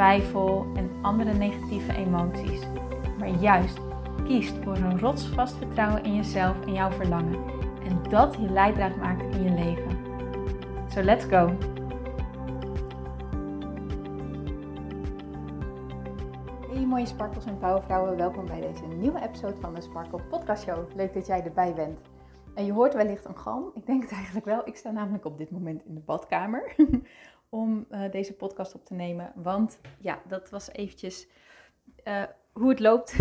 twijfel en andere negatieve emoties maar juist kiest voor een rotsvast vertrouwen in jezelf en jouw verlangen. En dat je leidraad maakt in je leven. So let's go! Hey mooie sparkels en powervrouwen, welkom bij deze nieuwe episode van de Sparkle Podcast Show. Leuk dat jij erbij bent. En je hoort wellicht een galm. Ik denk het eigenlijk wel. Ik sta namelijk op dit moment in de badkamer om uh, deze podcast op te nemen. Want ja, dat was eventjes uh, hoe het loopt.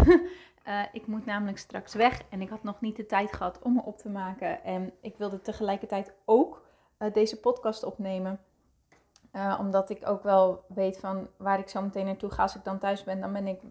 uh, ik moet namelijk straks weg en ik had nog niet de tijd gehad om me op te maken. En ik wilde tegelijkertijd ook deze podcast opnemen. Omdat ik ook wel weet van waar ik zo meteen naartoe ga. Als ik dan thuis ben, dan ben ik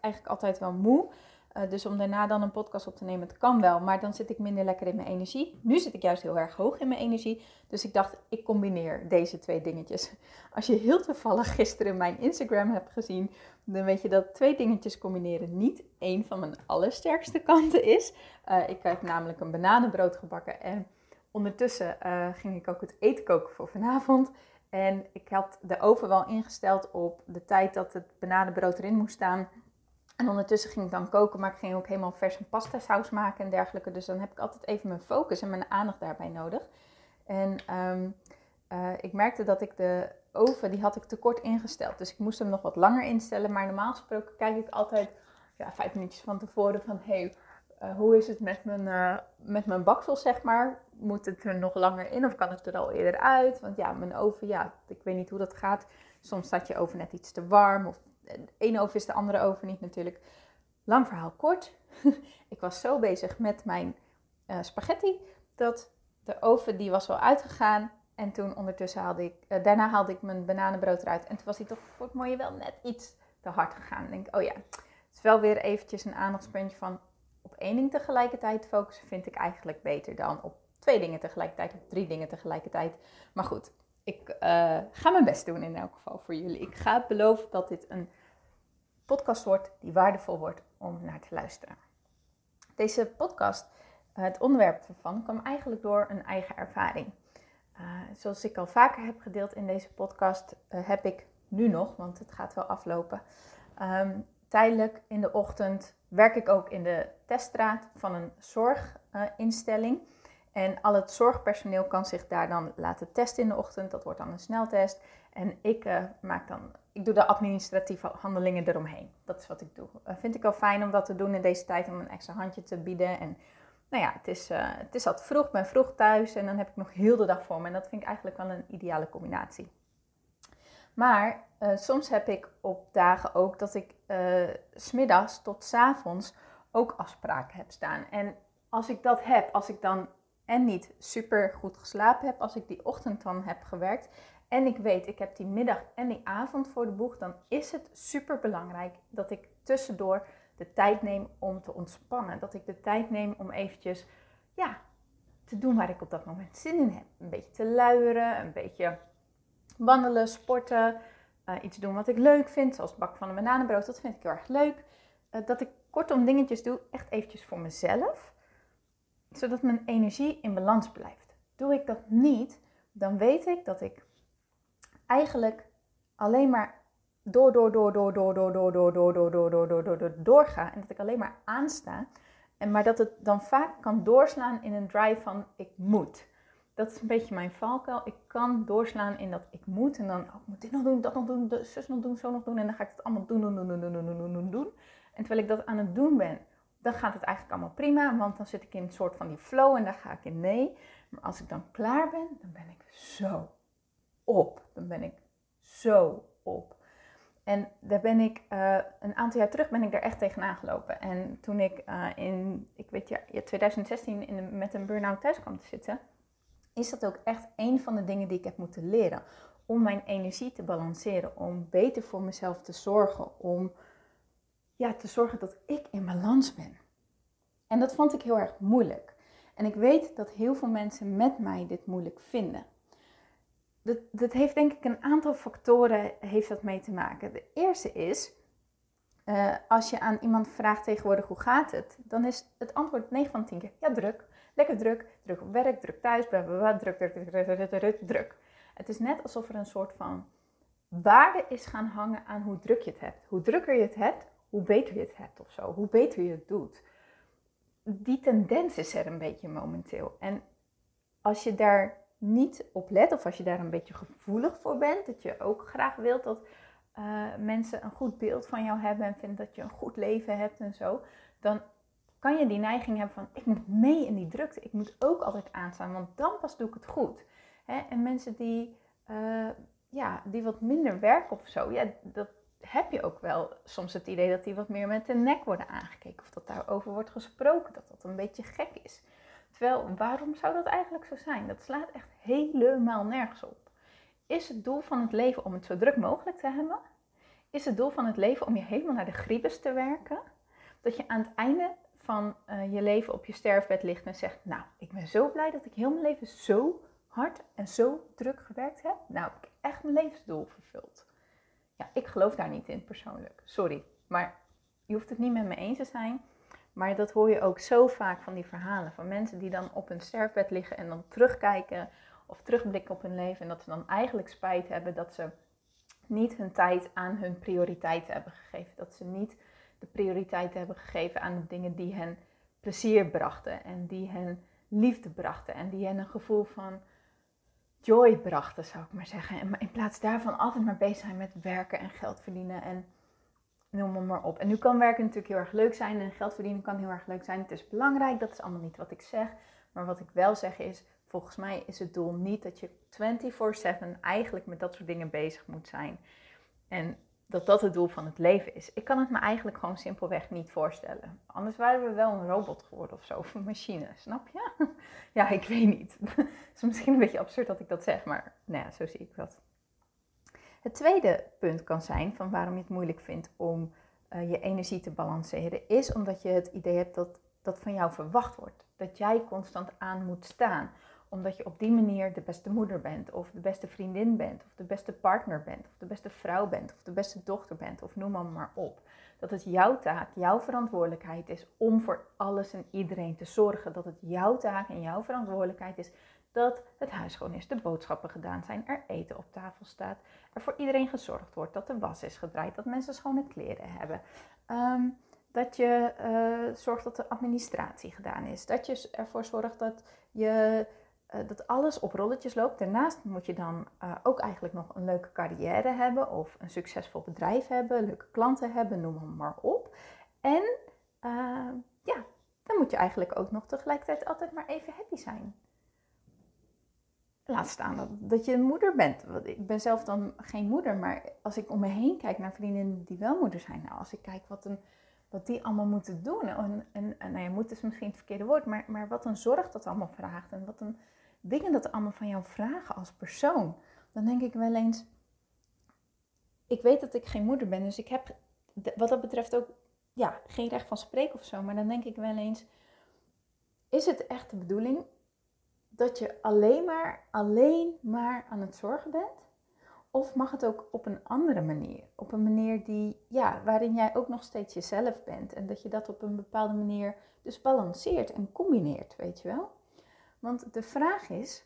eigenlijk altijd wel moe. Uh, dus om daarna dan een podcast op te nemen, het kan wel. Maar dan zit ik minder lekker in mijn energie. Nu zit ik juist heel erg hoog in mijn energie. Dus ik dacht, ik combineer deze twee dingetjes. Als je heel toevallig gisteren mijn Instagram hebt gezien, dan weet je dat twee dingetjes combineren niet één van mijn allersterkste kanten is. Uh, ik heb namelijk een bananenbrood gebakken en ondertussen uh, ging ik ook het eten koken voor vanavond. En ik had de oven wel ingesteld op de tijd dat het bananenbrood erin moest staan. En ondertussen ging ik dan koken, maar ik ging ook helemaal vers een pasta saus maken en dergelijke. Dus dan heb ik altijd even mijn focus en mijn aandacht daarbij nodig. En um, uh, ik merkte dat ik de oven, die had ik te kort ingesteld. Dus ik moest hem nog wat langer instellen. Maar normaal gesproken kijk ik altijd ja, vijf minuutjes van tevoren van... Hey, uh, hoe is het met mijn, uh, met mijn baksel, zeg maar? Moet het er nog langer in of kan het er al eerder uit? Want ja, mijn oven, ja, ik weet niet hoe dat gaat. Soms staat je oven net iets te warm of de ene oven is de andere oven niet natuurlijk. Lang verhaal kort. ik was zo bezig met mijn uh, spaghetti dat de oven die was wel uitgegaan. En toen ondertussen haalde ik, uh, daarna haalde ik mijn bananenbrood eruit. En toen was hij toch voor het mooie wel net iets te hard gegaan. Ik denk, oh ja, het is wel weer eventjes een aandachtspuntje van op één ding tegelijkertijd focussen vind ik eigenlijk beter dan op twee dingen tegelijkertijd, of drie dingen tegelijkertijd. Maar goed, ik uh, ga mijn best doen in elk geval voor jullie. Ik ga beloven dat dit een podcast wordt die waardevol wordt om naar te luisteren. Deze podcast, uh, het onderwerp ervan, kwam eigenlijk door een eigen ervaring. Uh, zoals ik al vaker heb gedeeld in deze podcast, heb ik nu nog, want het gaat wel aflopen, um, tijdelijk in de ochtend werk ik ook in de teststraat van een zorginstelling. En al het zorgpersoneel kan zich daar dan laten testen in de ochtend. Dat wordt dan een sneltest. En ik, uh, maak dan, ik doe de administratieve handelingen eromheen. Dat is wat ik doe. Vind ik wel fijn om dat te doen in deze tijd, om een extra handje te bieden. En nou ja, het is, uh, het is altijd vroeg, ik ben vroeg thuis en dan heb ik nog heel de dag voor me. En dat vind ik eigenlijk wel een ideale combinatie. Maar soms heb ik op dagen ook dat ik smiddags tot avonds ook afspraken heb staan. En als ik dat heb, als ik dan en niet super goed geslapen heb, als ik die ochtend dan heb gewerkt en ik weet ik heb die middag en die avond voor de boeg, dan is het super belangrijk dat ik tussendoor de tijd neem om te ontspannen. Dat ik de tijd neem om eventjes ja, te doen waar ik op dat moment zin in heb. Een beetje te luieren, een beetje wandelen, sporten, uh, iets doen wat ik leuk vind, zoals het bakken van een bananenbrood. Dat vind ik heel erg leuk. Uh, dat ik kortom dingetjes doe, echt eventjes voor mezelf zodat mijn energie in balans blijft. Doe ik dat niet, dan weet ik dat ik eigenlijk alleen maar door, door, door, door, door, door, door, door, door, door, door, door, door, door, door, doorga. En dat ik alleen maar aansta. En maar dat het dan vaak kan doorslaan in een drive van ik moet. Dat is een beetje mijn valkuil. Ik kan doorslaan in dat ik moet. En dan, oh, ik moet dit nog doen, dat nog doen, zus nog doen, zo nog doen. En dan ga ik het allemaal doen, doen, doen, doen, doen, doen, doen, doen. En terwijl ik dat aan het doen ben, dan gaat het eigenlijk allemaal prima, want dan zit ik in een soort van die flow en daar ga ik in nee. Maar als ik dan klaar ben, dan ben ik zo op. Dan ben ik zo op. En daar ben ik, uh, een aantal jaar terug ben ik daar echt tegenaan gelopen. En toen ik uh, in, ik weet ja, 2016 in met een burn-out thuis kwam te zitten, is dat ook echt een van de dingen die ik heb moeten leren. Om mijn energie te balanceren, om beter voor mezelf te zorgen, om ja, te zorgen dat ik in balans ben. En dat vond ik heel erg moeilijk. En ik weet dat heel veel mensen met mij dit moeilijk vinden. Dat, dat heeft denk ik een aantal factoren heeft dat mee te maken. De eerste is, uh, als je aan iemand vraagt tegenwoordig hoe gaat het, dan is het antwoord 9 van 10 keer ja druk, lekker druk, druk op werk, druk thuis, bla bla bla, druk, druk, druk, druk, druk, druk, druk. Het is net alsof er een soort van waarde is gaan hangen aan hoe druk je het hebt. Hoe drukker je het hebt, hoe beter je het hebt of zo, hoe beter je het doet. Die tendens is er een beetje momenteel. En als je daar niet op let, of als je daar een beetje gevoelig voor bent, dat je ook graag wilt dat uh, mensen een goed beeld van jou hebben en vinden dat je een goed leven hebt en zo, dan kan je die neiging hebben van ik moet mee in die drukte, ik moet ook altijd aanstaan, want dan pas doe ik het goed. Hè? En mensen die, uh, ja, die wat minder werken of zo, ja, dat heb je ook wel soms het idee dat die wat meer met de nek worden aangekeken of dat daarover wordt gesproken, dat dat een beetje gek is. Terwijl, waarom zou dat eigenlijk zo zijn? Dat slaat echt helemaal nergens op. Is het doel van het leven om het zo druk mogelijk te hebben? Is het doel van het leven om je helemaal naar de griebes te werken? Dat je aan het einde van uh, je leven op je sterfbed ligt en zegt: Nou, ik ben zo blij dat ik heel mijn leven zo hard en zo druk gewerkt heb. Nou, heb ik echt mijn levensdoel vervuld. Ja, ik geloof daar niet in persoonlijk. Sorry. Maar je hoeft het niet met me eens te zijn. Maar dat hoor je ook zo vaak van die verhalen. Van mensen die dan op hun sterfbed liggen en dan terugkijken of terugblikken op hun leven. En dat ze dan eigenlijk spijt hebben dat ze niet hun tijd aan hun prioriteiten hebben gegeven. Dat ze niet de prioriteit hebben gegeven aan de dingen die hen plezier brachten. En die hen liefde brachten. En die hen een gevoel van joy brachten, zou ik maar zeggen. En in plaats daarvan altijd maar bezig zijn met werken en geld verdienen en noem maar, op. En nu kan werken natuurlijk heel erg leuk zijn en geld verdienen kan heel erg leuk zijn. Het is belangrijk, dat is allemaal niet wat ik zeg. Maar wat ik wel zeg is, volgens mij is het doel niet dat je 24/7 eigenlijk met dat soort dingen bezig moet zijn. En dat dat het doel van het leven is. Ik kan het me eigenlijk gewoon simpelweg niet voorstellen. Anders waren we wel een robot geworden of zo, of een machine, snap je? ja, ik weet niet. het is misschien een beetje absurd dat ik dat zeg, maar nou ja, zo zie ik dat. Het tweede punt kan zijn van waarom je het moeilijk vindt om uh, je energie te balanceren, is omdat je het idee hebt dat dat van jou verwacht wordt. Dat jij constant aan moet staan omdat je op die manier de beste moeder bent, of de beste vriendin bent, of de beste partner bent, of de beste vrouw bent, of de beste dochter bent, of noem maar, maar op. Dat het jouw taak, jouw verantwoordelijkheid is om voor alles en iedereen te zorgen. Dat het jouw taak en jouw verantwoordelijkheid is dat het huis schoon is, de boodschappen gedaan zijn, er eten op tafel staat, er voor iedereen gezorgd wordt, dat de was is gedraaid, dat mensen schone kleren hebben. Ehm, dat je uh, zorgt dat de administratie gedaan is. Dat je ervoor zorgt dat je uh, dat alles op rolletjes loopt. Daarnaast moet je dan uh, ook eigenlijk nog een leuke carrière hebben of een succesvol bedrijf hebben, leuke klanten hebben, noem maar, op. En uh, ja, dan moet je eigenlijk ook nog tegelijkertijd altijd maar even happy zijn. Laat staan dat, dat je een moeder bent. Want ik ben zelf dan geen moeder, maar als ik om me heen kijk naar vriendinnen die wel moeder zijn, nou, als ik kijk wat, een, wat die allemaal moeten doen, en, en, nou ja, moet is misschien het verkeerde woord, maar, maar wat een zorg dat allemaal vraagt en wat een dingen dat allemaal van jou vragen als persoon, dan denk ik wel eens, ik weet dat ik geen moeder ben, dus ik heb wat dat betreft ook ja, geen recht van spreken of zo, maar dan denk ik wel eens, is het echt de bedoeling dat je alleen maar, alleen maar aan het zorgen bent? Of mag het ook op een andere manier? Op een manier die, ja, waarin jij ook nog steeds jezelf bent. En dat je dat op een bepaalde manier dus balanceert en combineert, weet je wel? Want de vraag is,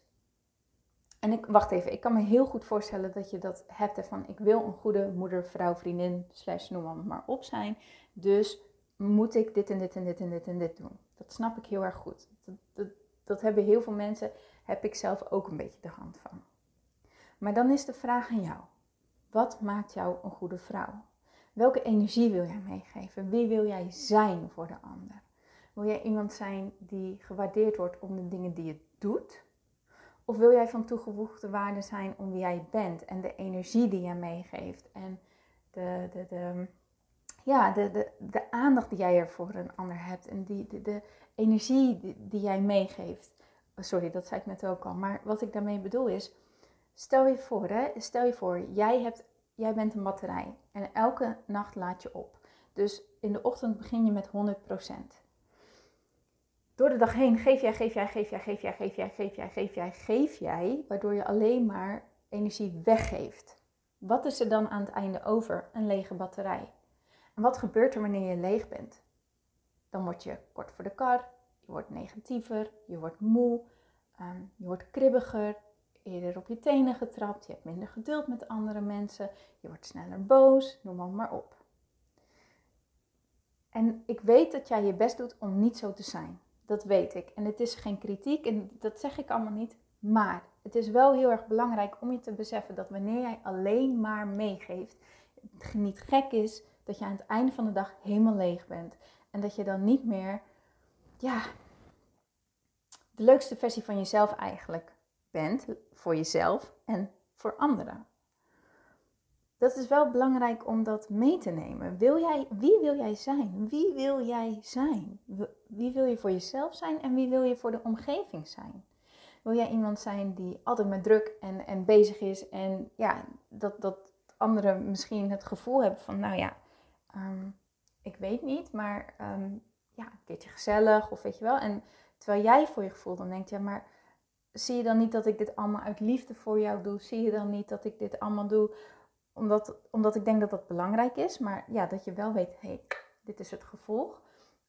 en ik wacht even, ik kan me heel goed voorstellen dat je dat hebt van ik wil een goede moeder, vrouw, vriendin, slash noem maar op zijn. Dus moet ik dit en dit en dit en dit en dit doen. Dat snap ik heel erg goed. Dat, dat, dat hebben heel veel mensen, heb ik zelf ook een beetje de hand van. Maar dan is de vraag aan jou. Wat maakt jou een goede vrouw? Welke energie wil jij meegeven? Wie wil jij zijn voor de ander? Wil jij iemand zijn die gewaardeerd wordt om de dingen die je doet? Of wil jij van toegevoegde waarde zijn om wie jij bent en de energie die je meegeeft en de, de, de, ja, de, de, de aandacht die jij er voor een ander hebt en die, de, energie die, die jij meegeeft? Sorry, dat zei ik net ook al. Maar wat ik daarmee bedoel is, stel je voor, hè, stel je voor, jij, hebt, jij bent een batterij en elke nacht laat je op. Dus in de ochtend begin je met 100%. Door de dag heen geef jij, geef jij, geef jij, geef jij, geef jij, geef jij, geef jij, geef jij, waardoor je alleen maar energie weggeeft. Wat is er dan aan het einde over? Een lege batterij. En wat gebeurt er wanneer je leeg bent? Dan word je kort voor de kar, je wordt negatiever, je wordt moe, ehm, je wordt kribbiger, eerder op je tenen getrapt, je hebt minder geduld met andere mensen, je wordt sneller boos, noem maar, maar op. En ik weet dat jij je best doet om niet zo te zijn. Dat weet ik. En het is geen kritiek en dat zeg ik allemaal niet. Maar het is wel heel erg belangrijk om je te beseffen dat wanneer jij alleen maar meegeeft, het niet gek is dat je aan het einde van de dag helemaal leeg bent. En dat je dan niet meer, ja, de leukste versie van jezelf eigenlijk bent. Voor jezelf en voor anderen. Dat is wel belangrijk om dat mee te nemen. Wil jij, wie wil jij zijn? Wie wil jij zijn? Wie wil je voor jezelf zijn en wie wil je voor de omgeving zijn? Wil jij iemand zijn die altijd met druk en, en bezig is en ja, dat, dat anderen misschien het gevoel hebben van, nou ja, ehm, ik weet niet, maar um, ja, een keertje gezellig of weet je wel. En terwijl jij voor je gevoel dan denkt, ja, maar zie je dan niet dat ik dit allemaal uit liefde voor jou doe? Zie je dan niet dat ik dit allemaal doe omdat, omdat ik denk dat dat belangrijk is, maar ja, dat je wel weet, hé, hey, dit is het gevolg.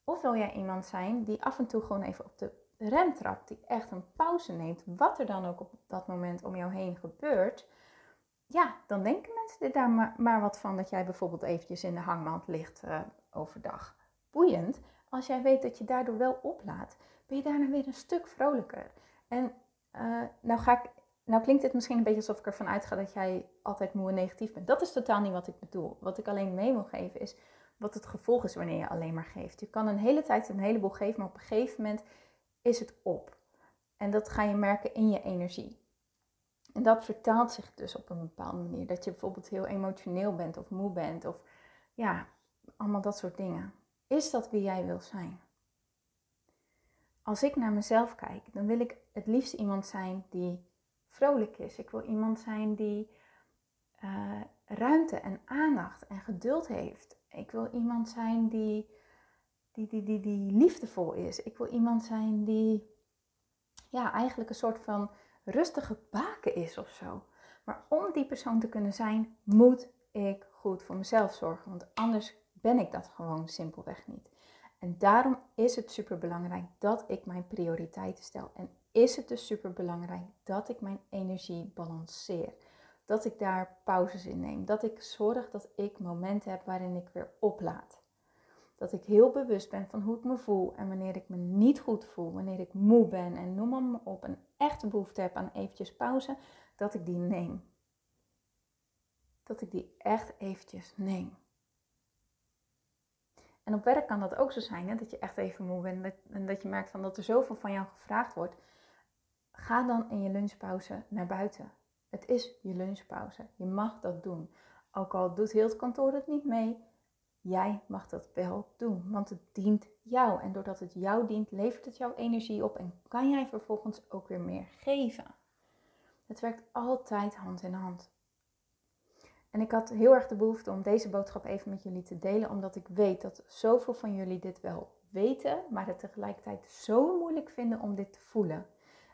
Of wil jij iemand zijn die af en toe gewoon even op de rem trapt, die echt een pauze neemt, wat er dan ook op dat moment om jou heen gebeurt, ja, dan denken mensen er daar maar, wat van dat jij bijvoorbeeld eventjes in de hangmat ligt uh, overdag. Boeiend, als jij weet dat je daardoor wel oplaat, ben je daarna weer een stuk vrolijker. En uh, nou, ga ik, nou klinkt het misschien een beetje alsof ik ervan uitga dat jij altijd moe en negatief bent. Dat is totaal niet wat ik bedoel. Wat ik alleen mee wil geven is wat het gevolg is wanneer je alleen maar geeft. Je kan een hele tijd een heleboel geven, maar op een gegeven moment is het op. En dat ga je merken in je energie. En dat vertaalt zich dus op een bepaalde manier. Dat je bijvoorbeeld heel emotioneel bent of moe bent of ja, allemaal dat soort dingen. Is dat wie jij wil zijn? Als ik naar mezelf kijk, dan wil ik het liefst iemand zijn die vrolijk is. Ik wil iemand zijn die uh, ruimte en aandacht en geduld heeft. Ik wil iemand zijn die die, die, die, liefdevol is. Ik wil iemand zijn die ja, eigenlijk een soort van rustige baken is of zo. Maar om die persoon te kunnen zijn, moet ik goed voor mezelf zorgen. Want anders ben ik dat gewoon simpelweg niet. En daarom is het super belangrijk dat ik mijn prioriteiten stel. En is het dus super belangrijk dat ik mijn energie balanceer. Dat ik daar pauzes in neem. Dat ik zorg dat ik momenten heb waarin ik weer oplaad. Dat ik heel bewust ben van hoe ik me voel en wanneer ik me niet goed voel, wanneer ik moe ben en noem maar op, een echte behoefte heb aan eventjes pauze, dat ik die neem. Dat ik die echt eventjes neem. En op werk kan dat ook zo zijn, hè? dat je echt even moe bent en dat je merkt van dat er zoveel van jou gevraagd wordt. Ga dan in je lunchpauze naar buiten. Het is je lunchpauze. Je mag dat doen. Ook al doet heel het kantoor het niet mee, Jij mag dat wel doen, want het dient jou. En doordat het jou dient, levert het jouw energie op en kan jij vervolgens ook weer meer geven. Het werkt altijd hand in hand. En ik had heel erg de behoefte om deze boodschap even met jullie te delen, omdat ik weet dat zoveel van jullie dit wel weten, maar het tegelijkertijd zo moeilijk vinden om dit te voelen.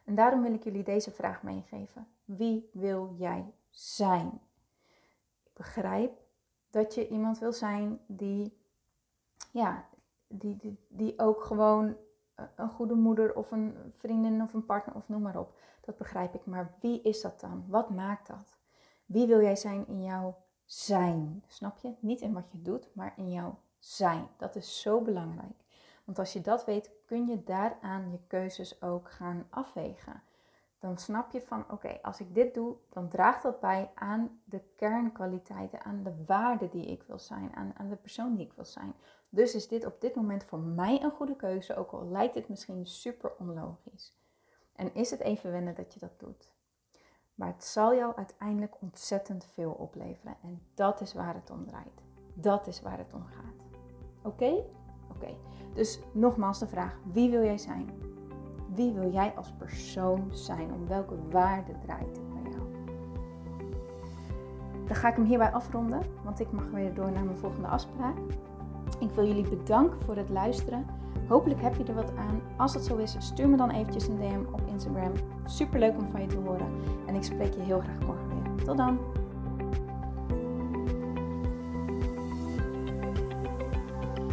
En daarom wil ik jullie deze vraag meegeven. Wie wil jij zijn? Ik begrijp dat je iemand wil zijn die, ja, die, die, die ook gewoon een goede moeder of een vriendin of een partner of noem maar op. Dat begrijp ik. Maar wie is dat dan? Wat maakt dat? Wie wil jij zijn in jouw zijn? Snap je? Niet in wat je doet, maar in jouw zijn. Dat is zo belangrijk. Want als je dat weet, kun je daaraan je keuzes ook gaan afwegen dan snap je van oké, als ik dit doe, dan draagt dat bij aan de kernkwaliteiten, aan de waarde die ik wil zijn, aan, aan de persoon die ik wil zijn. Dus is dit op dit moment voor mij een goede keuze, ook al lijkt het misschien super onlogisch. En is het even wennen dat je dat doet. Maar het zal jou uiteindelijk ontzettend veel opleveren. En dat is waar het om draait. Dat is waar het om gaat. Oké? Oké. Dus nogmaals de vraag: wie wil jij zijn? Wie wil jij als persoon zijn? Om welke waarde draait het bij jou? Dan ga ik hem hierbij afronden, want ik mag weer door naar mijn volgende afspraak. Ik wil jullie bedanken voor het luisteren. Hopelijk heb je er wat aan. Als dat zo is, stuur me dan eventjes een DM op Instagram. Super leuk om van je te horen. En ik spreek je heel graag morgen weer. Tot dan.